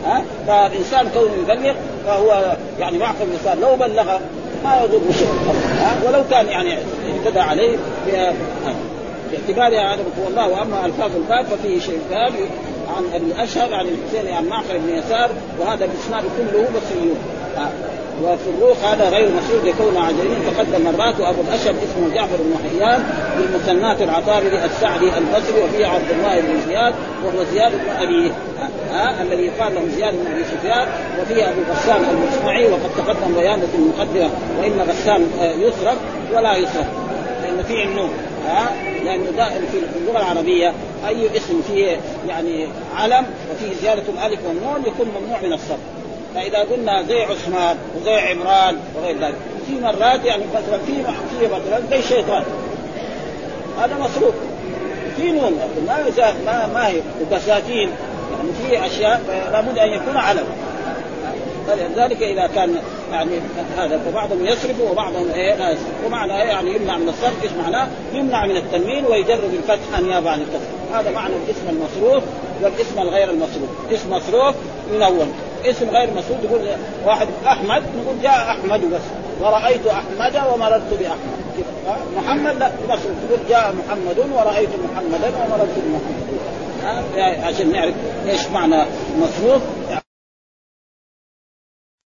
ها؟ فالإنسان كونه يبلغ فهو يعني معقل الإنسان. لو بلغ ما يضر شيء. ولو كان يعني اهتدى عليه باعتبارها هو الله واما ألفاظ الباب ففيه شيء باب عن ابي اشهر عن الحسين عن معقل بن يسار وهذا الإسناد كله بصريون وفي الروح هذا غير مسعود لكونه عجمي تقدم مرات وابو الأشهر اسمه جعفر بن حيان بالمثنات العطاري السعدي البصري وفيه عبد الله بن زياد وهو زياد بن أبي ها الذي يقال له زياد بن أبي سفيان. وفيه أبو غسان المصنعي وقد تقدم بيانه في المقدمه وإن غسان يصرف ولا يصرف لأن فيه النوم. ها؟ لأنه دائما في اللغة العربية أي اسم فيه يعني علم وفيه زيادة الألف والنون يكون ممنوع من الصرف. فإذا قلنا زي عثمان وزي عمران وغير ذلك في مرات يعني مثلا في في مثلا زي شيطان هذا مصروف. في نون ما ما ما هي. وبساتين. يعني في أشياء لابد أن يكون علم. فلذلك إذا كان يعني هذا فبعضهم يصرف وبعضهم إيه لا يصرف ومعنى إيه يعني يمنع من الصرف. إيش معناه؟ يمنع من التنوين ويجرب الفتح نيابه عن الكسر هذا معنى الاسم المصروف والاسم الغير المصروف. اسم مصروف ينون. اسم غير مصروف يقول واحد أحمد نقول جاء أحمد بس. ورأيت أحمد ومررت بأحمد. محمد لا مصروف. تقول جاء محمد ورأيت محمدا ومررت بمحمد. عشان نعرف إيش معنى مصروف.